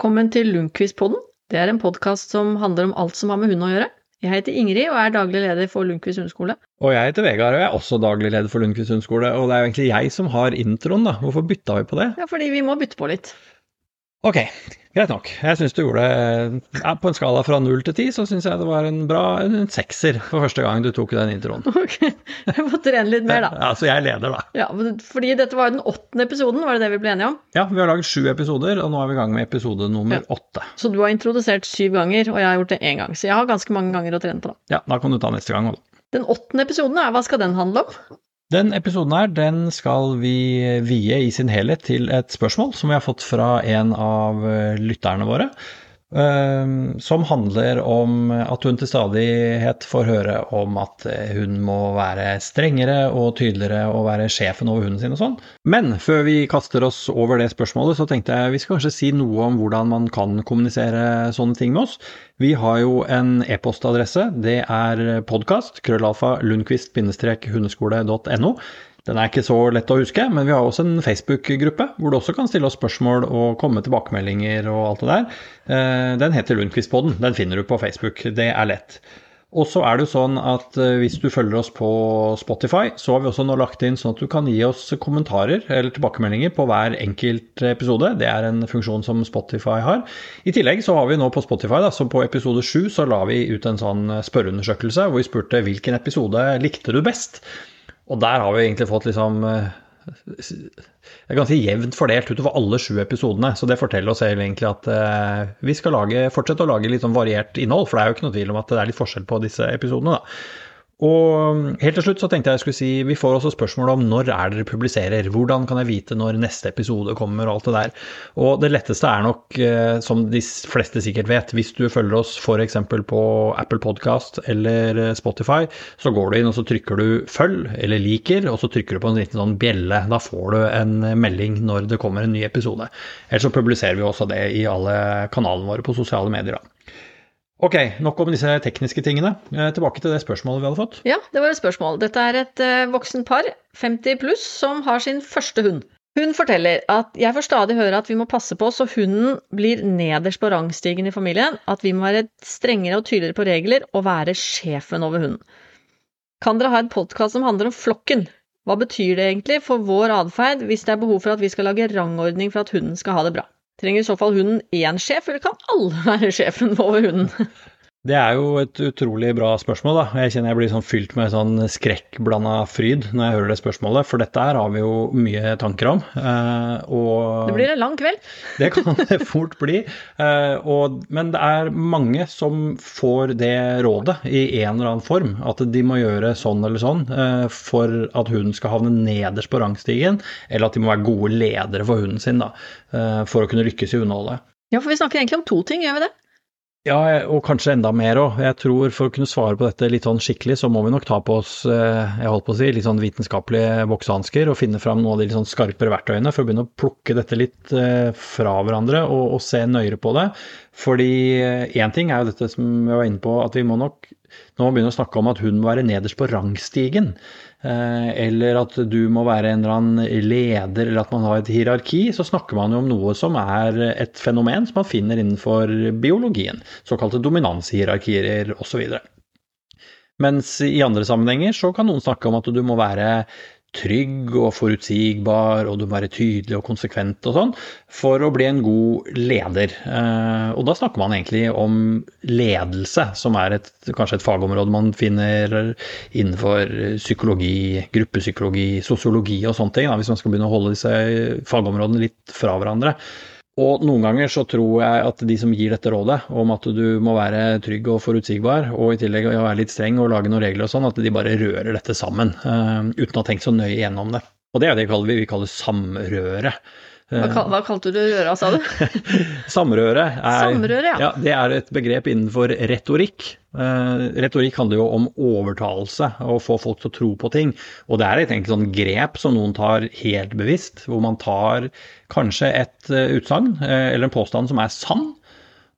Velkommen til Lundqvist-podden. Det er en podkast som handler om alt som har med hund å gjøre. Jeg heter Ingrid og er daglig leder for Lundqvist hundeskole. Og jeg heter Vegard og jeg er også daglig leder for Lundqvist hundeskole. Og det er jo egentlig jeg som har introen, da. Hvorfor bytta vi på det? Ja, fordi vi må bytte på litt. Ok, greit nok. Jeg syns du gjorde ja, På en skala fra null til ti, så syns jeg det var en bra en sekser for første gang du tok den introen. Ok, jeg må trene litt mer, da. Ja, Så jeg leder, da. Ja, Fordi dette var jo den åttende episoden, var det det vi ble enige om? Ja, vi har laget sju episoder, og nå er vi i gang med episode nummer åtte. Så du har introdusert syv ganger, og jeg har gjort det én gang. Så jeg har ganske mange ganger å trene på, da. Ja, da kan du ta neste gang òg, da. Den åttende episoden, hva skal den handle om? Den episoden her, den skal vi vie i sin helhet til et spørsmål som vi har fått fra en av eh, lytterne våre. Ehm, som handler om at hun til stadighet får høre om at eh, hun må være strengere og tydeligere og være sjefen over hunden sin og sånn. Men før vi kaster oss over det spørsmålet, så tenkte jeg vi skal kanskje si noe om hvordan man kan kommunisere sånne ting med oss. Vi har jo en e-postadresse. Det er podkast, krøllalfa, lundqvist-hundeskole.no. Den er ikke så lett å huske, men vi har også en Facebook-gruppe hvor du også kan stille oss spørsmål og komme med tilbakemeldinger og alt det der. Eh, den heter Lundqvistpodden. Den finner du på Facebook. Det er lett. Og så er det jo sånn at eh, hvis du følger oss på Spotify, så har vi også nå lagt inn sånn at du kan gi oss kommentarer eller tilbakemeldinger på hver enkelt episode. Det er en funksjon som Spotify har. I tillegg så har vi nå på Spotify, da, så på episode sju så la vi ut en sånn spørreundersøkelse hvor vi spurte hvilken episode likte du best. Og der har vi egentlig fått liksom eh, Det er ganske jevnt fordelt utover alle sju episodene. Så det forteller oss egentlig at uh, vi skal lage, fortsette å lage litt sånn variert innhold. For det er jo ikke noe tvil om at det er litt forskjell på disse episodene. da. Og helt til slutt så tenkte jeg jeg skulle si vi får også spørsmål om når er dere publiserer? Hvordan kan jeg vite når neste episode kommer og alt det der. Og det letteste er nok, eh, som de fleste sikkert vet, hvis du følger oss f.eks. på Apple Podcast eller eh, Spotify, så går du inn og så trykker du følg eller liker, og så trykker du på en liten sånn bjelle. Da får du en melding når det kommer en ny episode. Ellers så publiserer vi også det i alle kanalene våre på sosiale medier. da. Ok, nok om disse tekniske tingene. Eh, tilbake til det spørsmålet vi hadde fått. Ja, det var et spørsmål. Dette er et uh, voksen par, 50 pluss, som har sin første hund. Hun forteller at jeg får stadig høre at vi må passe på så hunden blir nederst på rangstigen i familien, at vi må være strengere og tydeligere på regler og være sjefen over hunden. Kan dere ha et podkast som handler om flokken? Hva betyr det egentlig for vår atferd hvis det er behov for at vi skal lage rangordning for at hunden skal ha det bra? Trenger i så fall hunden én sjef, eller kan alle være sjefen over hunden? Det er jo et utrolig bra spørsmål, da. Jeg kjenner jeg blir sånn fylt med sånn skrekkblanda fryd når jeg hører det spørsmålet, for dette her har vi jo mye tanker om. Eh, og Det blir en lang kveld. Det kan det fort bli. Eh, og, men det er mange som får det rådet i en eller annen form, at de må gjøre sånn eller sånn eh, for at hunden skal havne nederst på rangstigen, eller at de må være gode ledere for hunden sin da, for å kunne lykkes i hundeholdet. Ja, for vi snakker egentlig om to ting, gjør vi det? Ja, og kanskje enda mer òg. Jeg tror for å kunne svare på dette litt sånn skikkelig, så må vi nok ta på oss eh, jeg holdt på å si, litt sånn vitenskapelige boksehansker og finne fram noen av de litt sånn skarpere verktøyene for å begynne å plukke dette litt eh, fra hverandre og, og se nøyere på det. Fordi én eh, ting er jo dette som jeg var inne på, at vi må nok nå må begynne å snakke om at hun må være nederst på rangstigen. Eh, eller at du må være en eller annen leder, eller at man har et hierarki, så snakker man jo om noe som er et fenomen som man finner innenfor biologien. Såkalte dominanshierarkier osv. Mens i andre sammenhenger så kan noen snakke om at du må være trygg og forutsigbar, og du må være tydelig og konsekvent og sånn, for å bli en god leder. Eh, og da snakker man egentlig om ledelse, som er et, kanskje et fagområde man finner innenfor psykologi, gruppepsykologi, sosiologi og sånne ting, da, hvis man skal begynne å holde disse fagområdene litt fra hverandre. Og noen ganger så tror jeg at de som gir dette rådet om at du må være trygg og forutsigbar, og i tillegg være litt streng og lage noen regler og sånn, at de bare rører dette sammen uh, uten å ha tenkt så nøye gjennom det. Og det er det vi kaller, vi kaller samrøre. Hva, hva, kalte du røra, sa du? Samrøre er, Samrøre, ja. ja. Det er et begrep innenfor retorikk. Uh, retorikk handler jo om overtalelse, å få folk til å tro på ting. Og det er et enkelt sånn grep som noen tar helt bevisst, hvor man tar kanskje et uh, utsagn uh, eller en påstand som er sann,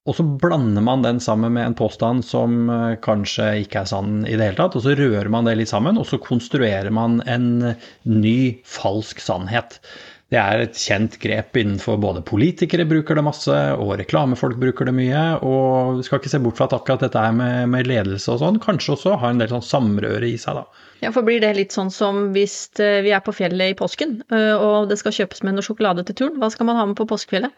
og så blander man den sammen med en påstand som kanskje ikke er sann i det hele tatt, og så rører man det litt sammen, og så konstruerer man en ny falsk sannhet. Det er et kjent grep innenfor både politikere bruker det masse, og reklamefolk bruker det mye. Og vi skal ikke se bort fra at akkurat dette er med, med ledelse og sånn, kanskje også har en del sånn samrøre i seg, da. Ja, for blir det litt sånn som hvis eh, vi er på fjellet i påsken, eh, og det skal kjøpes med noe sjokolade til turen, hva skal man ha med på påskefjellet?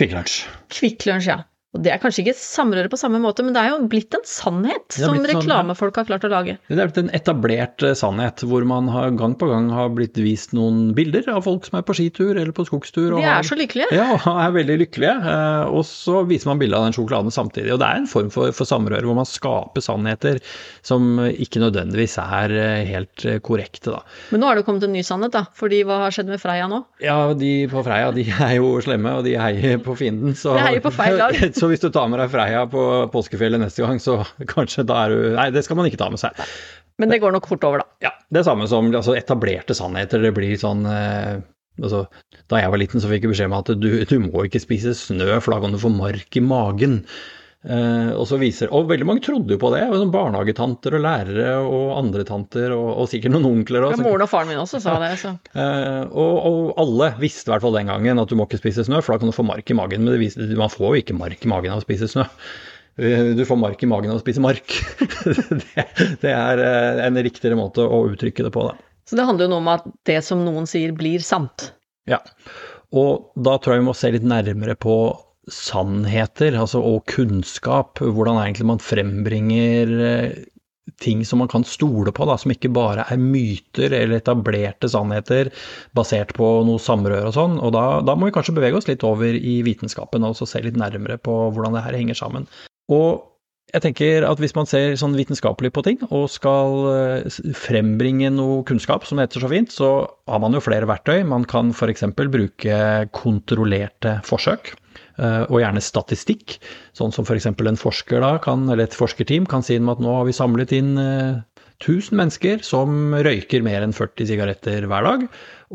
Kvikk Lunsj. Kvikk Lunsj, ja. Og det er kanskje ikke samrøre på samme måte, men det er jo blitt en sannhet blitt som reklamefolk har klart å lage. Det er blitt en etablert eh, sannhet, hvor man har, gang på gang har blitt vist noen bilder av folk som er på skitur eller på skogstur. og De har- er så lykkelige. Ja, og er veldig lykkelige. eh, Og så viser man bilde av den sjokoladen samtidig. Og det er en form for, for samrøre hvor man skaper sannheter som ikke nødvendigvis er eh, helt korrekte, da. Men nå har det kommet en ny sannhet, da. Fordi hva har skjedd med Freia nå? Ja, de på Freia de er jo slemme, og de heier på fienden. Så, De heier på feil lag. så hvis du tar med deg Freia på påskefjellet neste gang, så kanskje da er du Nei, det skal man ikke ta med seg. Men det går nok fort over, da. Ja, Det er samme som altså, etablerte sannheter. Det blir sånn eh, altså, Da jeg var liten, så fikk jeg beskjed om at du, du må ikke spise snø, for da kan du få mark i magen. Eh, og så viser, og veldig mange trodde jo på det. sånn Barnehagetanter og lærere og andre tanter, og, og sikkert noen onkler. Ja, også. moren og faren min også sa det. Så. Eh, og, og alle visste i hvert fall den gangen at du må ikke spise snø, for da kan du få mark i magen. Men det viser, man får jo ikke mark i magen av å spise snø. Eh, Du får mark i magen av å spise mark. det, det er en riktigere måte å uttrykke det på, da. så det handler jo noe om at det som noen sier, blir sant. Ja. Og da tror jeg vi må se litt nærmere på sannheter, altså og kunnskap. Hvordan egentlig man frembringer eh, ting som man kan stole på, da, som ikke bare er myter eller etablerte sannheter basert på noe samrøre og sånn. Og da, da må vi kanskje bevege oss litt over i vitenskapen og se litt nærmere på hvordan det her henger sammen. Og jeg tenker at hvis man ser sånn vitenskapelig på ting, og skal eh, frembringe noe kunnskap, som det heter så fint, så har man jo flere verktøy. Man kan f.eks. bruke kontrollerte forsøk, eh, og gjerne statistikk. Sånn som f.eks. en forsker da kan, eller et forskerteam kan si at nå har vi samlet inn eh, 1000 mennesker som røyker mer enn 40 sigaretter hver dag.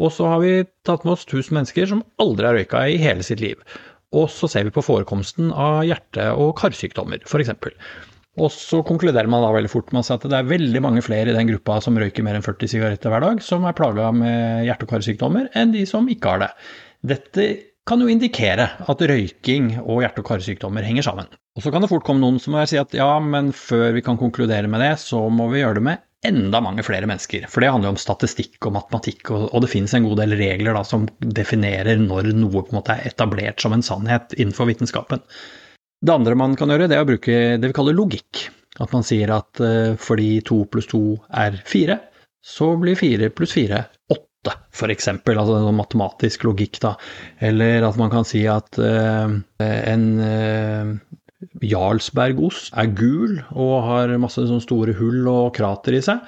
Og så har vi tatt med oss 1000 mennesker som aldri har røyka i hele sitt liv. Og så ser vi på forekomsten av hjerte- og karsykdommer, f.eks. Og så konkluderer man da veldig fort med at det er veldig mange flere i den gruppa som røyker mer enn 40 sigaretter hver dag, som er plaga med hjerte- og karsykdommer, enn de som ikke har det. Dette kan jo indikere at røyking og hjerte- og karsykdommer henger sammen. Og så kan det fort komme noen som vil si at ja, men før vi kan konkludere med det, så må vi gjøre det med enda mange flere mennesker. For det handler jo om statistikk og matematikk, og, og det finnes en god del regler da, som definerer når noe på en måte er etablert som en sannhet innenfor vitenskapen. Det andre man kan gjøre, det er å bruke det vi kaller logikk. At man sier at uh, fordi to pluss to er fire, så blir fire pluss fire åtte, f.eks. Altså en matematisk logikk, da. Eller at man kan si at uh, en eh, Jarlsbergost er gul og har masse sånne store hull og krater i seg.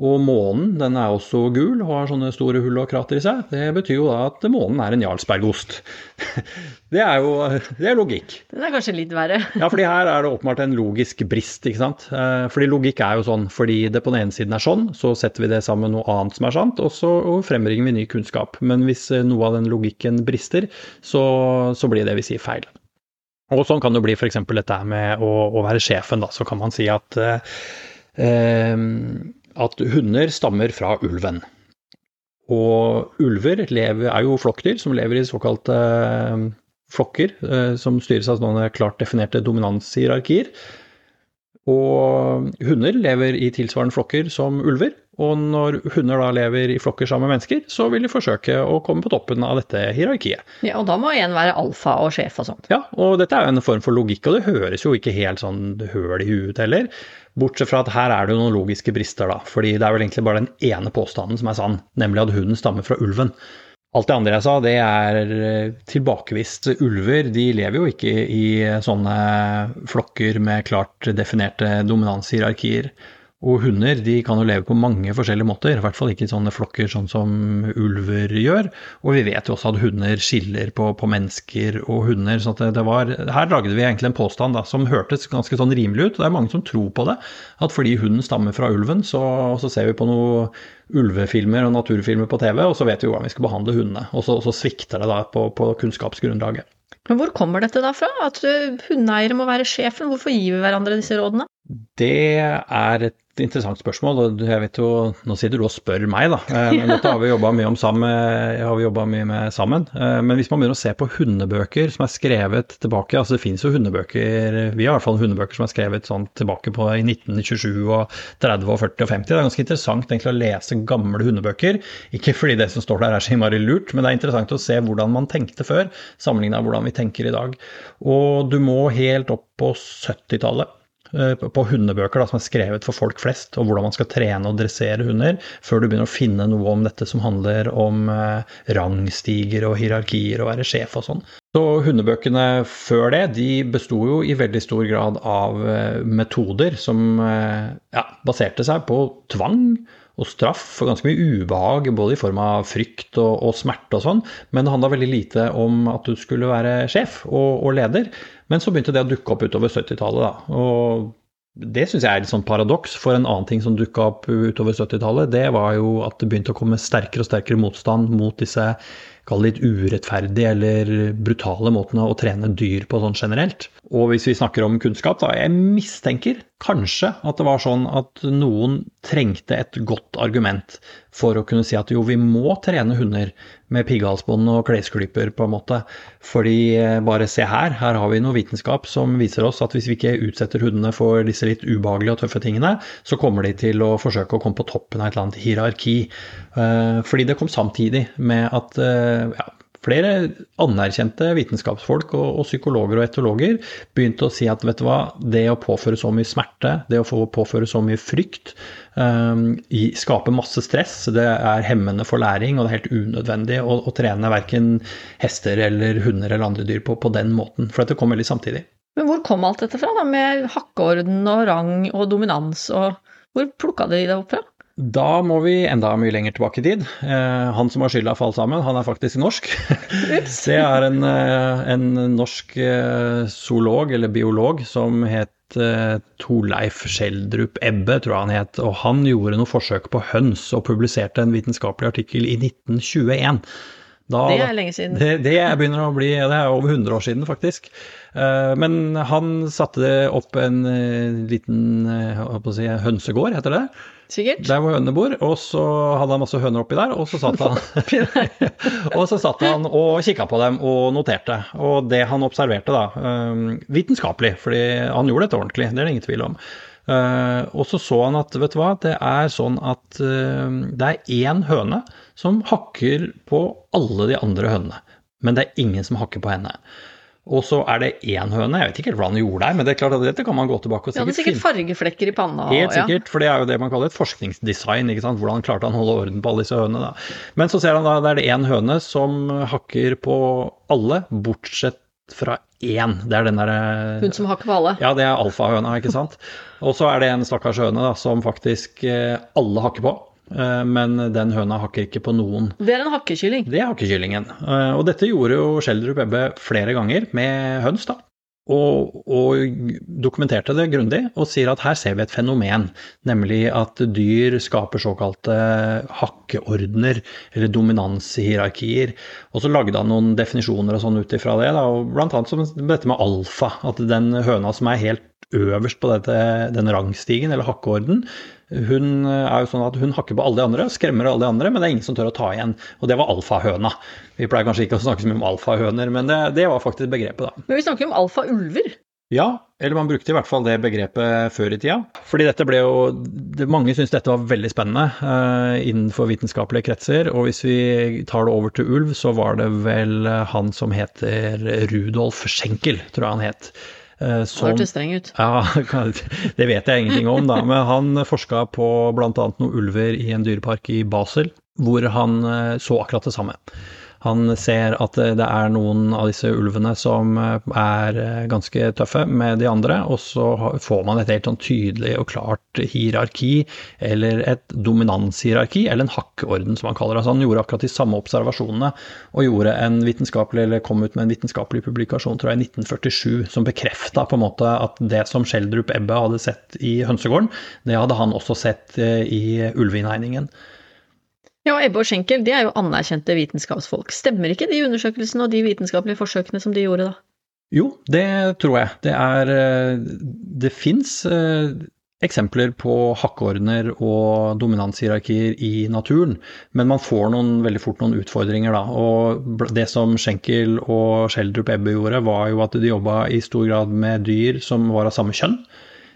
Og månen den er også gul og har sånne store hull og krater i seg. Det betyr jo da at månen er en Jarlsbergost. Det er jo det er logikk. Den er kanskje litt verre. Ja, fordi her er det åpenbart en logisk brist, ikke sant. Eh, Fordi logikk er jo sånn, fordi det på den ene siden er sånn, så setter vi det sammen med noe annet som er sant, og så og frembringer vi ny kunnskap. Men hvis eh, noe av den logikken brister, så, så blir det vi sier feil. Og sånn kan det bli f.eks. dette med å, å være sjefen, da. Så kan man si at eh, eh, at hunder stammer fra ulven. Og ulver lever, er jo flokkdyr som lever i såkalte eh, flokker, eh, som styres av noen klart definerte dominanshierarkier. Og hunder lever i tilsvarende flokker som ulver. Og når hunder da lever i flokker sammen med mennesker, så vil de forsøke å komme på toppen av dette hierarkiet. Ja, og da må en være alfa og sjef og sånt. Ja, og dette er jo en form for logikk, og det høres jo ikke helt sånn høl i huet heller. Bortsett fra at her er det jo noen logiske brister, da. Fordi det er vel egentlig bare den ene påstanden som er sann, nemlig at hunden stammer fra ulven. Alt det andre jeg sa, det er eh, tilbakevist. Ulver de lever jo ikke i sånne flokker med klart definerte dominanshierarkier. Og hunder de kan jo leve på mange forskjellige måter, i hvert fall ikke i sånne flokker sånn som ulver gjør. Og vi vet jo også at hunder skiller på, på mennesker og hunder. så det, det var, Her lagde vi egentlig en påstand da, som hørtes ganske sånn rimelig ut. Det er mange som tror på det. At fordi hunden stammer fra ulven, så, så ser vi på noen ulvefilmer og naturfilmer på TV, og så vet vi hvordan vi skal behandle hundene. Og så, så svikter det da på, på kunnskapsgrunnlaget. Men hvor kommer dette da fra? At uh, hundeeiere må være sjefen? Hvorfor gir vi hverandre disse rådene? Det er et interessant spørsmål. og jeg vet jo, Nå sitter du og spør meg, da. Eh, men dette har vi jobba mye, mye, med sammen. Eh, men hvis man begynner å se på hundebøker som er skrevet tilbake altså Det finnes jo hundebøker Vi har i hvert fall hundebøker som er skrevet sånn tilbake på i 1927 og 30 og 40 og 50. Det er ganske interessant egentlig å lese gamle hundebøker. Ikke fordi det som står der er så innmari lurt, men det er interessant å se hvordan man tenkte før, sammenligna hvordan vi tenker i dag. Og du må helt opp på 70-tallet Eh, på hundebøker da, som er skrevet for folk flest, og hvordan man skal trene og dressere hunder, før du begynner å finne noe om dette som handler om eh, rangstiger og hierarkier og være sjef og sånn. Så hundebøkene før det de besto jo i veldig stor grad av eh, metoder som eh, ja, baserte seg på tvang og straff og ganske mye ubehag, både i form av frykt og, og smerte og sånn, men det handla veldig lite om at du skulle være sjef og, og, leder. Men så begynte det å dukke opp utover 70-tallet, da. Og det syns jeg er et sånn paradoks, for en annen ting som dukka opp utover 70-tallet, det var jo at det begynte å komme sterkere og sterkere motstand mot disse litt urettferdige eller brutale måtene å trene dyr på sånn generelt. Og hvis vi snakker om kunnskap, da jeg mistenker kanskje at det var sånn at noen trengte et godt argument for å kunne si at jo, vi må trene hunder med pigghalsbånd og klesklyper, på en måte. Fordi eh, bare se her, her har vi noe vitenskap som viser oss at hvis vi ikke utsetter hundene for disse litt ubehagelige og tøffe tingene, så kommer de til å forsøke å komme på toppen av et eller annet hierarki. Eh, fordi det kom samtidig med at eh, ja, flere anerkjente vitenskapsfolk og, og, psykologer og etologer begynte å si at vet du hva, det å påføre så mye smerte, det å få påføre så mye frykt, um, skaper masse stress. Det er hemmende for læring, og det er helt unødvendig å, å trene verken hester eller hunder eller andre dyr på, på den måten. For dette kom veldig samtidig. Men hvor kom alt dette fra, da, med hakkeorden og rang og dominans? og Hvor plukka de det opp fra? Da må vi enda mye lenger tilbake i tid. Eh, han som har skylda for alt sammen, han er faktisk norsk. Det er en, eh, en norsk eh, zoolog, eller biolog, som het Torleif Skjeldrup Ebbe, tror jeg han het. Og han gjorde noe forsøk på høns, og publiserte en vitenskapelig artikkel i 1921. Da, det er lenge siden. Det, det, begynner å bli Det er over 100 år siden, faktisk. Men han satte opp en liten si, hønsegård, heter det. Sikkert. Der hønene bor. Og så hadde han masse høner oppi der, og så satt han Og så satt han og kikka på dem og noterte. Og det han observerte, da, um, vitenskapelig, fordi han gjorde dette ordentlig, det er det ingen tvil om. Uh, og så så han at vet du hva, det er sånn at uh, det er én høne som hakker på alle de andre hønene. Men det er ingen som hakker på henne. Og så er det én høne, jeg vet ikke helt hva han gjorde der, men det er klart at dette kan man gå tilbake og sikkert finne. Ja, sikkert fargeflekker i panna. Helt sikkert, ja. for det er jo det man kaller et forskningsdesign. ikke sant? Hvordan klarte han å holde orden på alle disse hønene. da. Men så ser han da det er det én høne som hakker på alle, bortsett fra én. Det er den derre Hun som hakker på alle? Ja, det er alfahøna, ikke sant. Og så er det en stakkars høne da, som faktisk eh, alle hakker på. Eh, men den høna hakker ikke på noen. Det er en hakkekylling? Det er hakkekyllingen. Eh, og dette gjorde jo Schjelderup Ebbe flere ganger med høns, da. Og, og, dokumenterte det grundig og sier at her ser vi et fenomen, nemlig at dyr skaper såkalte hakkeordener, eller dominanshierarkier. Og så lagde han noen definisjoner og sånn ut ifra det, da, og blant annet som dette med alfa. At den høna som er helt øverst på dette, den rangstigen, eller hakkeorden, hun er jo sånn at hun hakker på alle de andre, skremmer alle de andre, men det er ingen som tør å ta igjen. Og det var alfahøna. Vi pleier kanskje ikke å snakke så mye om alfahøner, men det, det var faktisk begrepet, da. Men vi snakker jo om alfaulver. Ja, eller man brukte i hvert fall det begrepet før i tida. Fordi dette ble jo det, Mange syntes dette var veldig spennende uh, innenfor vitenskapelige kretser. Og hvis vi tar det over til ulv, så var det vel han som heter Rudolf Schenkel, tror jeg han het. Eh, som, Hørtes streng ut. Ja, det vet jeg ingenting om, da. Men han forska på bl.a. noen ulver i en dyrepark i Basel, hvor han eh, så akkurat det samme. Han ser at det er noen av disse ulvene som eh, er eh, ganske tøffe med de andre, og så får man et helt sånn tydelig og klart hierarki, eller et dominanshierarki, eller en hakkeorden, som han kaller det. Altså han gjorde akkurat de samme observasjonene, og gjorde en vitenskapelig, eller kom ut med en vitenskapelig publikasjon, tror jeg, i 1947, som bekrefta på en måte at det som Schjelderup Ebbe hadde sett i hønsegården, det hadde han også sett eh, i ulveinnhegningen. Ja, Ebbe og Schenkel de er jo anerkjente vitenskapsfolk. Stemmer ikke de undersøkelsene og de vitenskapelige forsøkene som de gjorde da? Jo, det tror jeg. Det er eh, Det fins eh, eksempler på hakkeordener og dominanshierarkier i naturen, men man får noen, veldig fort noen utfordringer da. Og det som Schenkel og Schjelderup Ebbe gjorde, var jo at de jobba i stor grad med dyr som var av samme kjønn.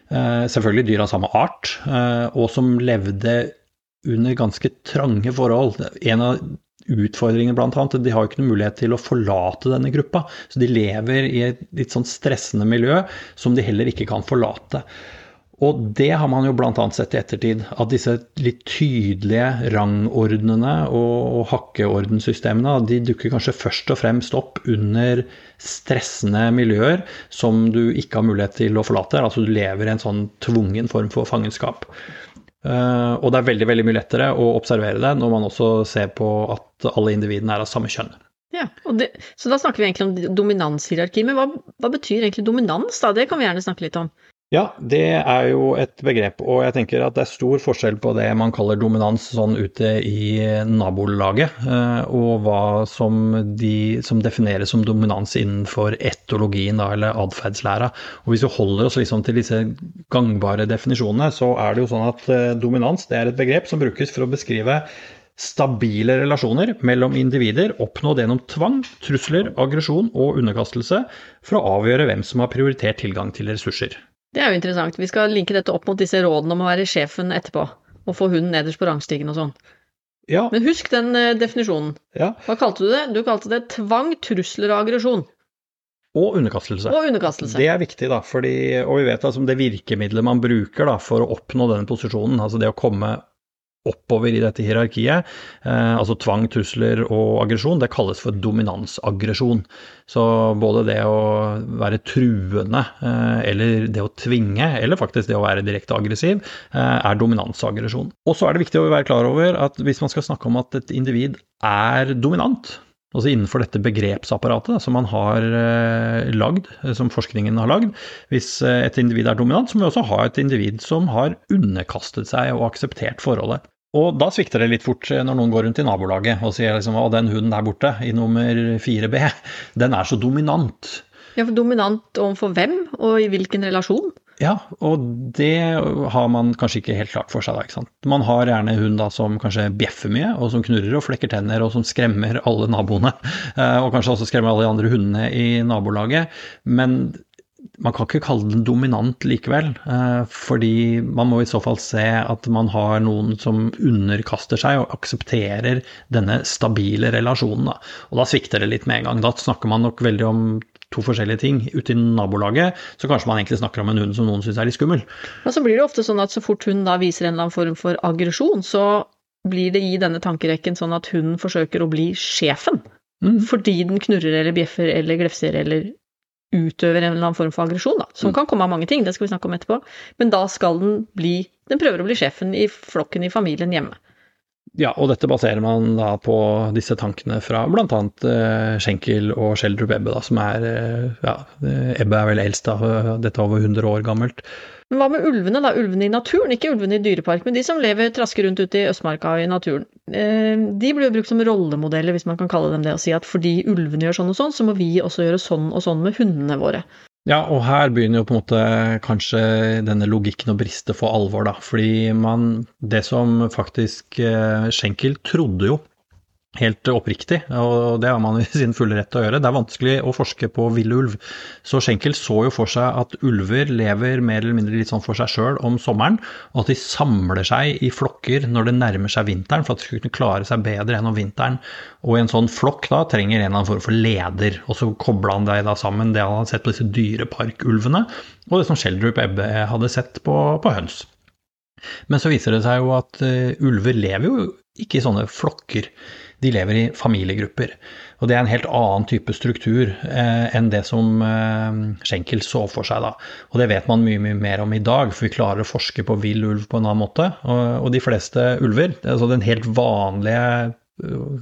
Eh, selvfølgelig dyr av samme art, og som levde under ganske trange forhold. En av utfordringene blant annet, de har jo ikke noen mulighet til å forlate denne gruppa. Så de lever i et litt sånn stressende miljø som de heller ikke kan forlate. Og det har man jo bl.a. sett i ettertid, at disse litt tydelige rangordnene og hakkeordensystemene de dukker kanskje først og fremst opp under stressende miljøer som du ikke har mulighet til å forlate. Altså du lever i en sånn tvungen form for fangenskap. Uh, og det er veldig veldig mye lettere å observere det når man også ser på at alle individene er av samme kjønn. Ja, det, Så da snakker vi egentlig om dominanshierarki. Men hva, hva betyr egentlig dominans, da? Det kan vi gjerne snakke litt om. Ja, det er jo et begrep, og jeg tenker at det er stor forskjell på det man kaller dominans sånn ute i nabolaget, eh, og hva som, de, som defineres som dominans innenfor etologien da, eller atferdslæra. Og hvis vi holder oss liksom til disse gangbare definisjonene, så er det jo sånn at eh, dominans det er et begrep som brukes for å beskrive stabile relasjoner mellom individer oppnådd gjennom tvang, trusler, aggresjon og underkastelse for å avgjøre hvem som har prioritert tilgang til ressurser. Det er jo interessant. Vi skal linke dette opp mot disse rådene om å være sjefen etterpå, og få hunden nederst på rangstigen og sånn. Ja. Men husk den uh, definisjonen. Ja. Hva kalte du det? Du kalte det tvang, trusler og aggresjon. Og underkastelse. Og underkastelse. Det er viktig, da, fordi, og vi vet altså det virkemidlet man bruker da, for å oppnå denne posisjonen, altså det å komme oppover i dette hierarkiet, eh, altså tvang, trusler og aggresjon, det kalles for dominansaggresjon. Så både det å være truende eh, eller det å tvinge, eller faktisk det å være direkte aggressiv, eh, er dominansaggresjon. Og så er det viktig å være klar over at hvis man skal snakke om at et individ er dominant, altså innenfor dette begrepsapparatet som man har eh, lagd, som forskningen har lagd. Hvis et individ er dominant, så må vi også ha et individ som har underkastet seg og akseptert forholdet. Og da svikter det litt fort når noen går rundt i nabolaget og sier liksom at den hunden der borte, i nummer 4B, den er så dominant. Ja, for Dominant overfor hvem, og i hvilken relasjon? Ja, og det har man kanskje ikke helt klart for seg. da, ikke sant? Man har gjerne hund da som kanskje bjeffer mye, og som knurrer og flekker tenner, og som skremmer alle naboene. Eh, og kanskje også skremmer alle de andre hundene i nabolaget. Men man kan ikke kalle den dominant likevel, eh, fordi man må i så fall se at man har noen som underkaster seg og aksepterer denne stabile relasjonen. Da. Og da svikter det litt med en gang. Da snakker man nok veldig om to forskjellige ting. Ute i nabolaget så kanskje man egentlig snakker om en hund som noen syns er litt skummel. Men så blir det ofte sånn at så fort hun da viser en eller annen form for aggresjon, så blir det i denne tankerekken sånn at hunden forsøker å bli sjefen. Mm. Fordi den knurrer eller bjeffer eller glefser eller utøver en eller annen form for aggresjon, da. Som mm. kan komme av mange ting, det skal vi snakke om etterpå. Men da skal den bli Den prøver å bli sjefen i flokken i familien hjemme. Ja, og dette baserer man da på disse tankene fra bl.a. Uh, Schenkel og Schjelderup Ebbe, da, som er uh, Ja, Ebbe er vel eldst, da, dette er over 100 år gammelt. Men hva med ulvene, da? Ulvene i naturen, ikke ulvene i dyrepark, men de som lever trasker rundt ute i Østmarka og i naturen. Eh, de blir jo brukt som rollemodeller, hvis man kan kalle dem det, og si at fordi ulvene gjør sånn og sånn, så må vi også gjøre sånn og sånn med hundene våre. Ja, og her begynner jo på en måte kanskje denne logikken å briste for alvor, da. Fordi man Det som faktisk eh, Schenkel trodde jo helt oppriktig, og det har man i sin fulle rett til å gjøre. Det er vanskelig å forske på villulv. Så Schenkel så jo for seg at ulver lever mer eller mindre litt sånn for seg sjøl om sommeren, og at de samler seg i flokker når det nærmer seg vinteren, for at de skal kunne klare seg bedre enn om vinteren. Og i en sånn flokk da trenger en annen form for leder, og så kobla han det da sammen, det han hadde sett på disse dyreparkulvene, og det som Schjelderup Ebbe hadde sett på, på høns. Men så viser det seg jo at uh, ulver lever jo ikke i sånne flokker de lever i familiegrupper. Og det er en helt annen type struktur eh, enn det som eh, Schenkel så for seg da. Og det vet man mye, mye mer om i dag, for vi klarer å forske på vill ulv på en annen måte. Og, og de fleste ulver, altså den helt vanlige eh,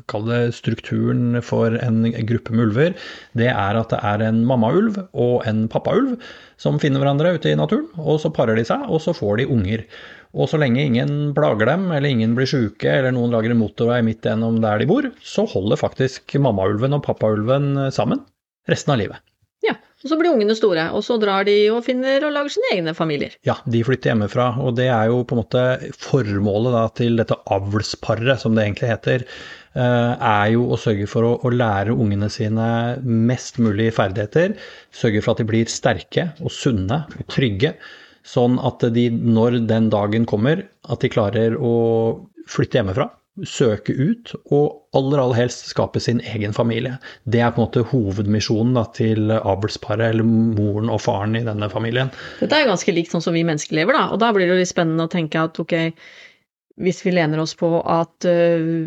Kall det strukturen for en gruppe med ulver, det er at det er en mammaulv og en pappaulv som finner hverandre ute i naturen. Og så parer de seg, og så får de unger. Og så lenge ingen plager dem, eller ingen blir sjuke, eller noen lager en motorvei midt gjennom der de bor, så holder faktisk mammaulven og pappaulven sammen resten av livet. Ja, Og så blir ungene store, og så drar de og finner og lager sine egne familier. Ja, de flytter hjemmefra, og det er jo på en måte formålet da, til dette avlsparet, som det egentlig heter, eh, er jo å sørge for å, å, lære ungene sine mest mulig ferdigheter. Sørge for at de blir sterke og sunne og trygge. Sånn at de, når den dagen kommer, at de klarer å flytte hjemmefra søke ut og aller aller helst skape sin egen familie. Det er på en måte hovedmisjonen da, til avlsparet, eller moren og faren i denne familien. Dette er ganske likt sånn som vi mennesker lever, da. Og da blir det jo litt spennende å tenke at ok, hvis vi lener oss på at uh,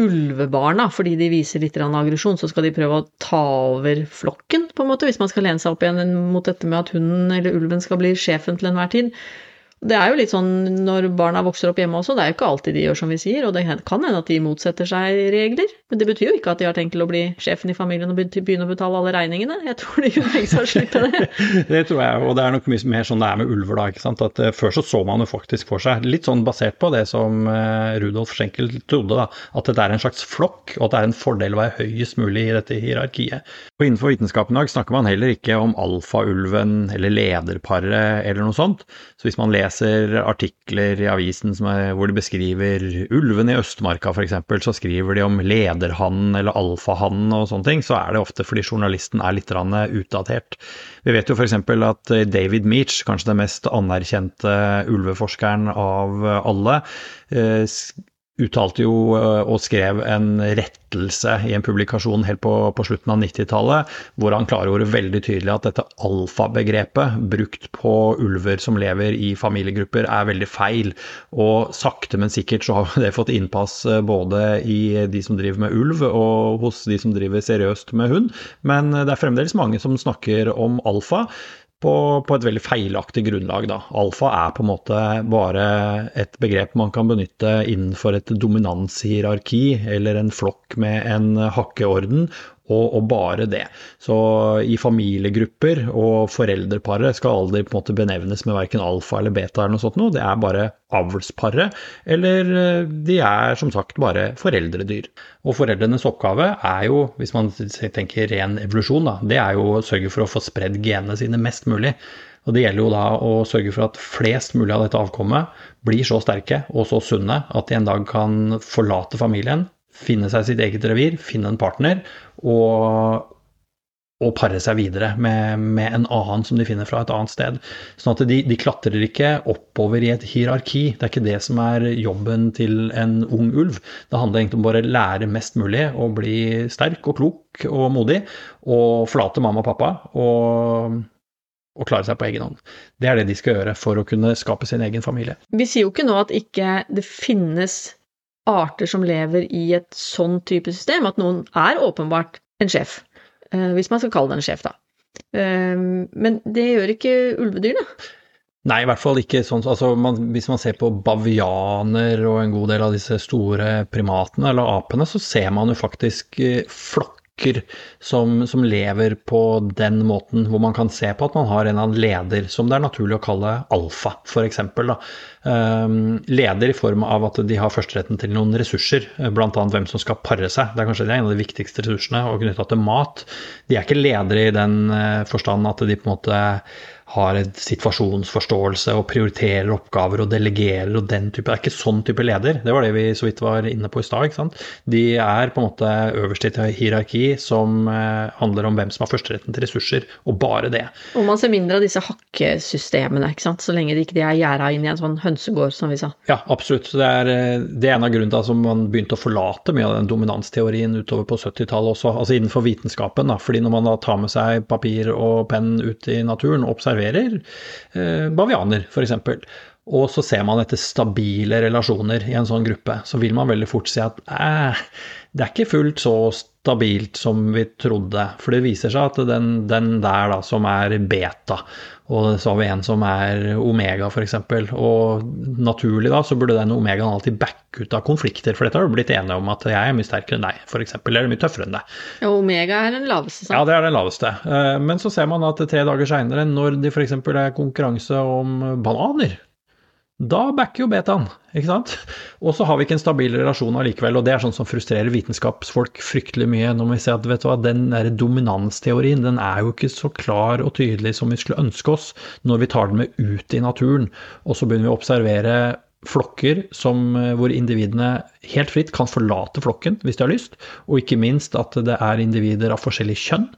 ulvebarna, fordi de viser litt aggresjon, så skal de prøve å ta over flokken, på en måte, hvis man skal lene seg opp igjen mot dette med at hunden eller ulven skal bli sjefen til enhver tid. Det er jo litt sånn når barna vokser opp hjemme også, det er jo ikke alltid de gjør som vi sier, og det kan hende at de motsetter seg regler, men det betyr jo ikke at de har tenkt til å bli sjefen i familien og begynne å betale alle regningene. Jeg tror de kunne tenkt seg å slutte det. det tror jeg, og det er nok mye mer sånn det er med ulver, da. ikke sant? At uh, Før så så man jo faktisk for seg, litt sånn basert på det som uh, Rudolf Schenkel trodde, da, at dette er en slags flokk, og at det er en fordel å være høyest mulig i dette hierarkiet. Og Innenfor vitenskapen i dag snakker man heller ikke om alfaulven eller lederparet eller noe sånt. Så hvis man leser artikler i avisen er, hvor de beskriver ulven i Østmarka f.eks., så skriver de om lederhannen eller alfahannen og sånne ting, så er det ofte fordi journalisten er litt utdatert. Vi vet jo f.eks. at David Meach, kanskje den mest anerkjente ulveforskeren av alle, eh, uttalte jo eh, og skrev en rettelse i en publikasjon helt på, på slutten av 90-tallet, hvor han klargjorde veldig tydelig at dette alfabegrepet brukt på ulver som lever i familiegrupper, er veldig feil. Og sakte, men sikkert så har det fått innpass eh, både i de som driver med ulv, og hos de som driver seriøst med hund. Men det er fremdeles mange som snakker om alfa på, på, et veldig feilaktig grunnlag. Da. Alfa er på en måte bare et begrep man kan benytte innenfor et dominanshierarki eller en flokk med en hakkeorden, og, og, bare det. Så i familiegrupper og foreldreparet skal aldri på en måte benevnes med verken alfa eller beta eller noe sånt noe. Det er bare avlsparet, eller eh, de er som sagt bare foreldredyr. Og foreldrenes oppgave er jo, hvis man tenker ren evolusjon, da, det er jo å sørge for å få spredd genene sine mest mulig. Og det gjelder jo da å sørge for at flest mulig av dette avkommet blir så sterke og så sunne at de en dag kan forlate familien, finne seg sitt eget revir, finne en partner og, og pare seg videre med, med, en annen som de finner fra et annet sted. Sånn at de, de, klatrer ikke oppover i et hierarki. Det er ikke det som er jobben til en ung ulv. Det handler egentlig om bare å lære mest mulig og bli sterk og klok og modig. Og forlate mamma og pappa og, og klare seg på egen hånd. Det er det de skal gjøre for å kunne skape sin egen familie. Vi sier jo ikke nå at ikke det finnes arter som lever i et sånn type system, at noen er åpenbart en sjef. Eh, hvis man skal kalle det en sjef, da. Eh, men det gjør ikke ulvedyrene. Nei, i hvert fall ikke sånn. Altså, man, hvis man ser på bavianer og en god del av disse store primatene, eller apene, så ser man jo faktisk eh, flokk stykker som, som, lever på den måten, hvor man kan se på at man har en annen leder, som det er naturlig å kalle alfa, f.eks. Um, ehm, leder i form av at de har førsteretten til noen ressurser, bl.a. hvem som skal pare seg. Det er kanskje en av de viktigste ressursene, og knytta til mat. De er ikke ledere i den eh, forstand at de på en måte har en situasjonsforståelse og prioriterer oppgaver og delegerer og den type. Det er ikke sånn type leder. Det var det vi så vidt var inne på i stad. De er på en måte øverst i et hierarki som eh, handler om hvem som har førsteretten til ressurser, og bare det. Og man ser mindre av disse hakkesystemene, ikke sant? så lenge de ikke er gjerda inn i en sånn hønsegård, som vi sa. Ja, absolutt. Det er, eh, det er en av grunnene til at man begynte å forlate mye av den dominansteorien utover på 70-tallet også, altså innenfor vitenskapen. Da. fordi når man da tar med seg papir og penn ut i naturen, observerer observerer eh, bavianer, f.eks. Og så ser man etter stabile relasjoner i en sånn gruppe, så vil man veldig fort si at det er ikke fullt så stabilt som vi trodde. For det viser seg at den, den der da, som er beta, og så har vi en som er omega, f.eks. Og naturlig da, så burde den omegaen alltid backe ut av konflikter, for dette har du blitt enige om at jeg er mye sterkere enn deg, f.eks. Eller mye tøffere enn deg. Ja, omega er den laveste, sant? Ja, det er den laveste. Eh, men så ser man at tre dager seinere, når det f.eks. er konkurranse om bananer, da backer jo betaen, ikke sant? Og så har vi ikke en stabil relasjon allikevel, og det er sånn som frustrerer vitenskapsfolk fryktelig mye. Når vi ser at vet du hva, den der dominansteorien den er jo ikke så klar og tydelig som vi skulle ønske oss når vi tar den med ut i naturen, og så begynner vi å observere flokker som, eh, hvor individene helt fritt kan forlate flokken hvis de har lyst, og ikke minst at det er individer av forskjellig kjønn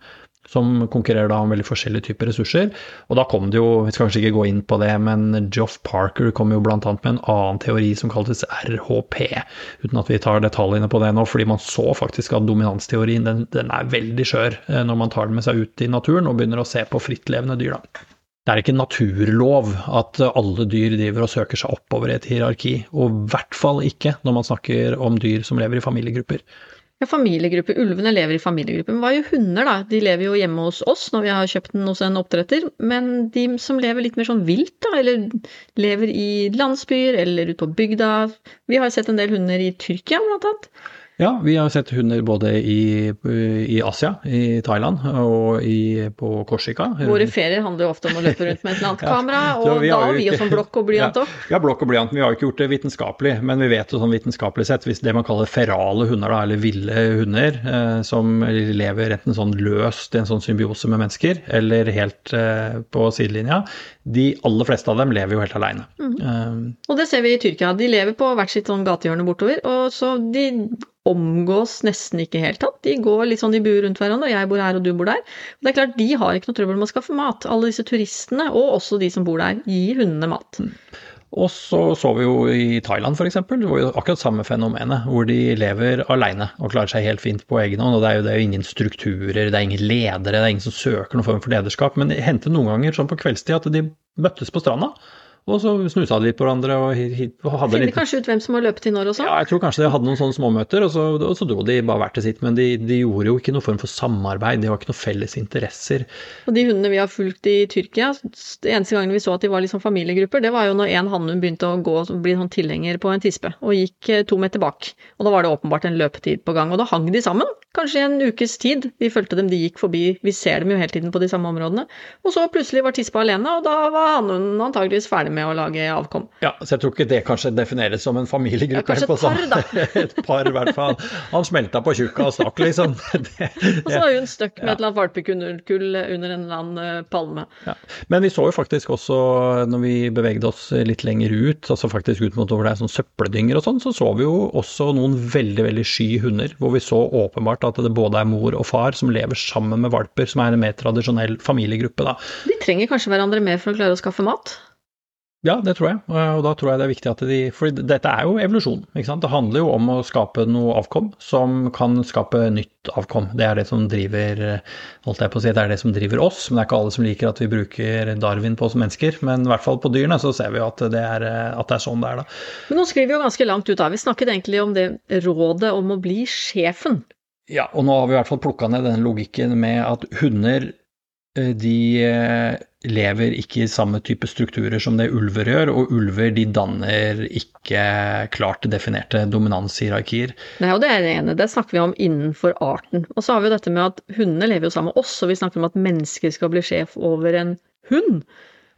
som konkurrerer da om veldig forskjellige typer ressurser. Og da kom det jo, vi skal kanskje ikke gå inn på det, men Joff Parker kom jo bl.a. med en annen teori som kaltes RHP, uten at vi tar detaljene på det nå, fordi man så faktisk at dominansteorien den, den er veldig skjør eh, når man tar den med seg ut i naturen og begynner å se på frittlevende dyr. da. Det er ikke naturlov at alle dyr driver og søker seg oppover i et hierarki, og i hvert fall ikke når man snakker om dyr som lever i familiegrupper. Ja, familiegrupper. Ulvene lever i familiegrupper. Men hva gjør hunder, da? De lever jo hjemme hos oss når vi har kjøpt den hos en oppdretter. Men de som lever litt mer sånn vilt, da, eller lever i landsbyer eller ute på bygda Vi har sett en del hunder i Tyrkia, blant annet. Ja, vi har sett hunder både i, i Asia, i Thailand og i, på Korsika. Våre ferier handler jo ofte om å løpe rundt med et eller annet kamera, ja, og da har vi jo sånn blokk og blyant òg. Ja, ja, blokk og blyant. Vi har jo ikke gjort det vitenskapelig, men vi vet jo sånn vitenskapelig sett, hvis det man kaller ferale hunder, da, eller ville hunder, eh, som lever enten sånn løst i en sånn symbiose med mennesker, eller helt eh, på sidelinja, de aller fleste av dem lever jo helt aleine. Mm. Um, og det ser vi i Tyrkia. De lever på hvert sitt sånn gatehjørne bortover, og så de omgås nesten ikke helt tatt. De går litt sånn i buer rundt hverandre, og jeg bor her og du bor der. Og det er klart, De har ikke noe trøbbel med å skaffe mat. Alle disse turistene, og også de som bor der, gir hundene mat. Mm. Og så så vi jo i Thailand f.eks. Det var akkurat samme fenomenet, hvor de lever aleine og klarer seg helt fint på egen hånd. Og det er, jo, det er jo ingen strukturer, det er ingen ledere, det er ingen som søker noen form for lederskap. Men det hendte noen ganger sånn på kveldstid at de møttes på stranda. Og så snusa de litt på hverandre og, hadde Finner litt kanskje ut hvem som har løpt inn når og sånn? Ja, jeg tror kanskje de hadde noen sånne småmøter, og så, og så dro de bare hvert til sitt. Men de, de, gjorde jo ikke noen form for samarbeid, de har ikke noen felles interesser. Og de hundene vi har fulgt i Tyrkia, det eneste gangen vi så at de var liksom familiegrupper, det var jo når en hannhund begynte å gå og bli sånn tilhenger på en tispe, og gikk eh, to meter bak. Og da var det åpenbart en løpetid på gang, og da hang de sammen. Kanskje i en ukes tid. Vi fulgte dem, de gikk forbi, vi ser dem jo hele tiden på de samme områdene. Og så plutselig var tispa alene, og da var hannhunden antageligvis ferdig med å lage avkom. Ja, så jeg tror ikke det kanskje defineres som en familiegruppe. Ja, kanskje et par, da. et par, i hvert fall. Han smelta på tjukka og stakk, liksom. Det, og så var hun stuck med ja. et eller annet valpekull under en eller annen eh, palme. Ja. Men vi så jo faktisk også, når vi bevegde oss litt lenger ut, altså faktisk ut mot over det er sånn søppeldynger og sånn, så så vi jo også noen veldig, veldig sky hunder, hvor vi så åpenbart at det både er mor og far som lever sammen med valper, som er en mer tradisjonell familiegruppe, da. De trenger kanskje hverandre mer for å klare å skaffe mat? Ja, det tror jeg. Og da tror jeg det er viktig at de For dette er jo evolusjon. ikke sant? Det handler jo om å skape noe avkom som kan skape nytt avkom. Det er det som driver holdt jeg på å si, det er det som driver oss. Men det er ikke alle som liker at vi bruker Darwin på oss mennesker. Men i hvert fall på dyrene så ser vi jo at det er, at det er sånn det er, da. Men nå skriver vi jo ganske langt ut da. Vi snakket egentlig om det rådet om å bli sjefen. Ja, og nå har vi i hvert fall plukka ned denne logikken med at hunder eh, de eh, lever ikke i samme type strukturer som det ulver gjør, og ulver de danner ikke klart definerte dominanshierarkier. Nei, og det er det ene. Det snakker vi om innenfor arten. Og så har vi jo dette med at hundene lever jo sammen med oss, og vi snakker om at mennesker skal bli sjef over en hund.